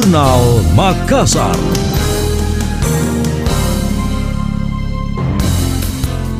Jurnal Makassar.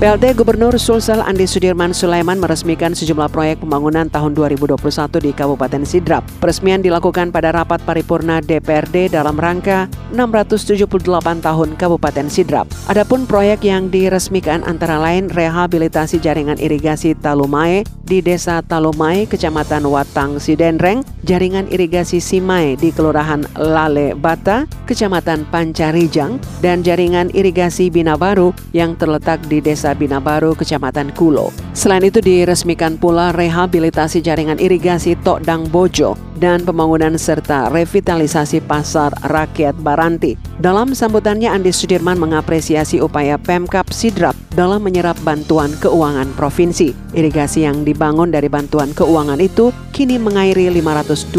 PLT Gubernur Sulsel Andi Sudirman Sulaiman meresmikan sejumlah proyek pembangunan tahun 2021 di Kabupaten Sidrap. Peresmian dilakukan pada rapat paripurna DPRD dalam rangka 678 tahun Kabupaten Sidrap. Adapun proyek yang diresmikan antara lain rehabilitasi jaringan irigasi Talumae di Desa Talumae, Kecamatan Watang Sidenreng, jaringan irigasi Simae di Kelurahan Lale Bata, Kecamatan Pancarijang, dan jaringan irigasi Binabaru yang terletak di Desa Desa Binabaru, Kecamatan Kulo. Selain itu diresmikan pula rehabilitasi jaringan irigasi Tokdang Bojo dan pembangunan serta revitalisasi pasar rakyat Baranti. Dalam sambutannya Andi Sudirman mengapresiasi upaya Pemkap Sidrap dalam menyerap bantuan keuangan provinsi. Irigasi yang dibangun dari bantuan keuangan itu kini mengairi 512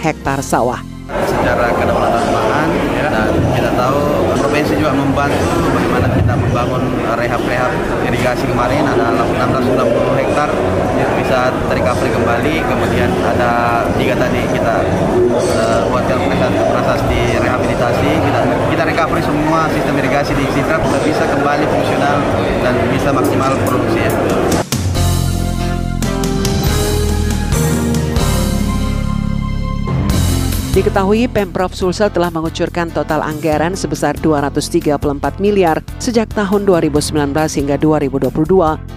hektar sawah. Secara kedaulatan pangan dan kita tahu provinsi juga membantu bagaimana kita membangun rehab-rehab irigasi kemarin ada 660 hektar yang bisa terrecovery kembali kemudian ada tiga tadi kita uh, buatkan prasasti rehabilitasi kita kita recovery semua sistem irigasi di Sidrap bisa kembali fungsional dan bisa maksimal produksi ya. Diketahui Pemprov Sulsel telah mengucurkan total anggaran sebesar 234 miliar sejak tahun 2019 hingga 2022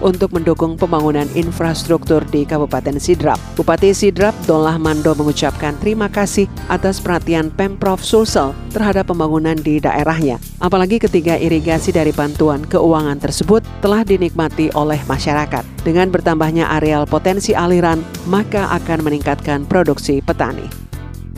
untuk mendukung pembangunan infrastruktur di Kabupaten Sidrap. Bupati Sidrap Dolah Mando mengucapkan terima kasih atas perhatian Pemprov Sulsel terhadap pembangunan di daerahnya. Apalagi ketiga irigasi dari bantuan keuangan tersebut telah dinikmati oleh masyarakat. Dengan bertambahnya areal potensi aliran, maka akan meningkatkan produksi petani.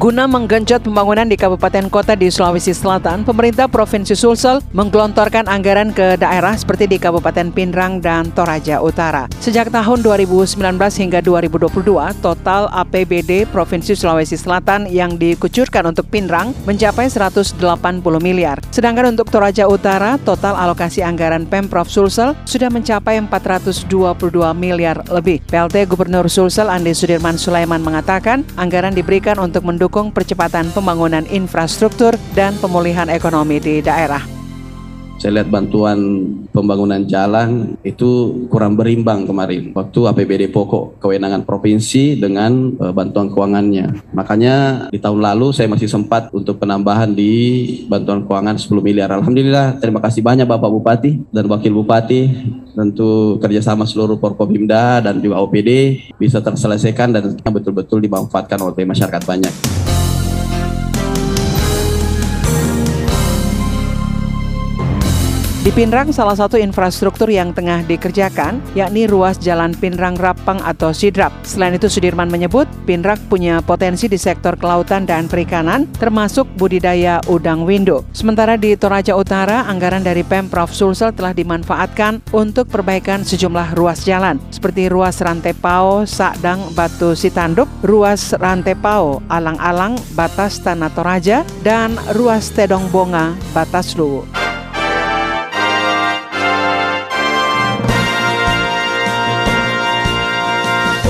Guna menggenjot pembangunan di kabupaten kota di Sulawesi Selatan, pemerintah Provinsi Sulsel menggelontorkan anggaran ke daerah seperti di Kabupaten Pindrang dan Toraja Utara. Sejak tahun 2019 hingga 2022, total APBD Provinsi Sulawesi Selatan yang dikucurkan untuk Pindrang mencapai 180 miliar. Sedangkan untuk Toraja Utara, total alokasi anggaran Pemprov Sulsel sudah mencapai 422 miliar lebih. PLT Gubernur Sulsel Andi Sudirman Sulaiman mengatakan, anggaran diberikan untuk mendukung mendukung percepatan pembangunan infrastruktur dan pemulihan ekonomi di daerah. Saya lihat bantuan pembangunan jalan itu kurang berimbang kemarin. Waktu APBD pokok kewenangan provinsi dengan uh, bantuan keuangannya. Makanya di tahun lalu saya masih sempat untuk penambahan di bantuan keuangan 10 miliar. Alhamdulillah terima kasih banyak Bapak Bupati dan Wakil Bupati. Tentu kerjasama seluruh Porkopimda dan juga OPD bisa terselesaikan dan betul-betul dimanfaatkan oleh masyarakat banyak. Di Pinrang, salah satu infrastruktur yang tengah dikerjakan yakni ruas Jalan Pinrang Rapang atau Sidrap. Selain itu, Sudirman menyebut Pinrang punya potensi di sektor kelautan dan perikanan, termasuk budidaya udang window. Sementara di Toraja Utara, anggaran dari Pemprov Sulsel telah dimanfaatkan untuk perbaikan sejumlah ruas jalan, seperti ruas Rantai Pao, Sakdang, Batu Sitanduk, ruas Rantai Pao, Alang-Alang, Batas Tanah Toraja, dan ruas Tedong Bonga, Batas Luwu.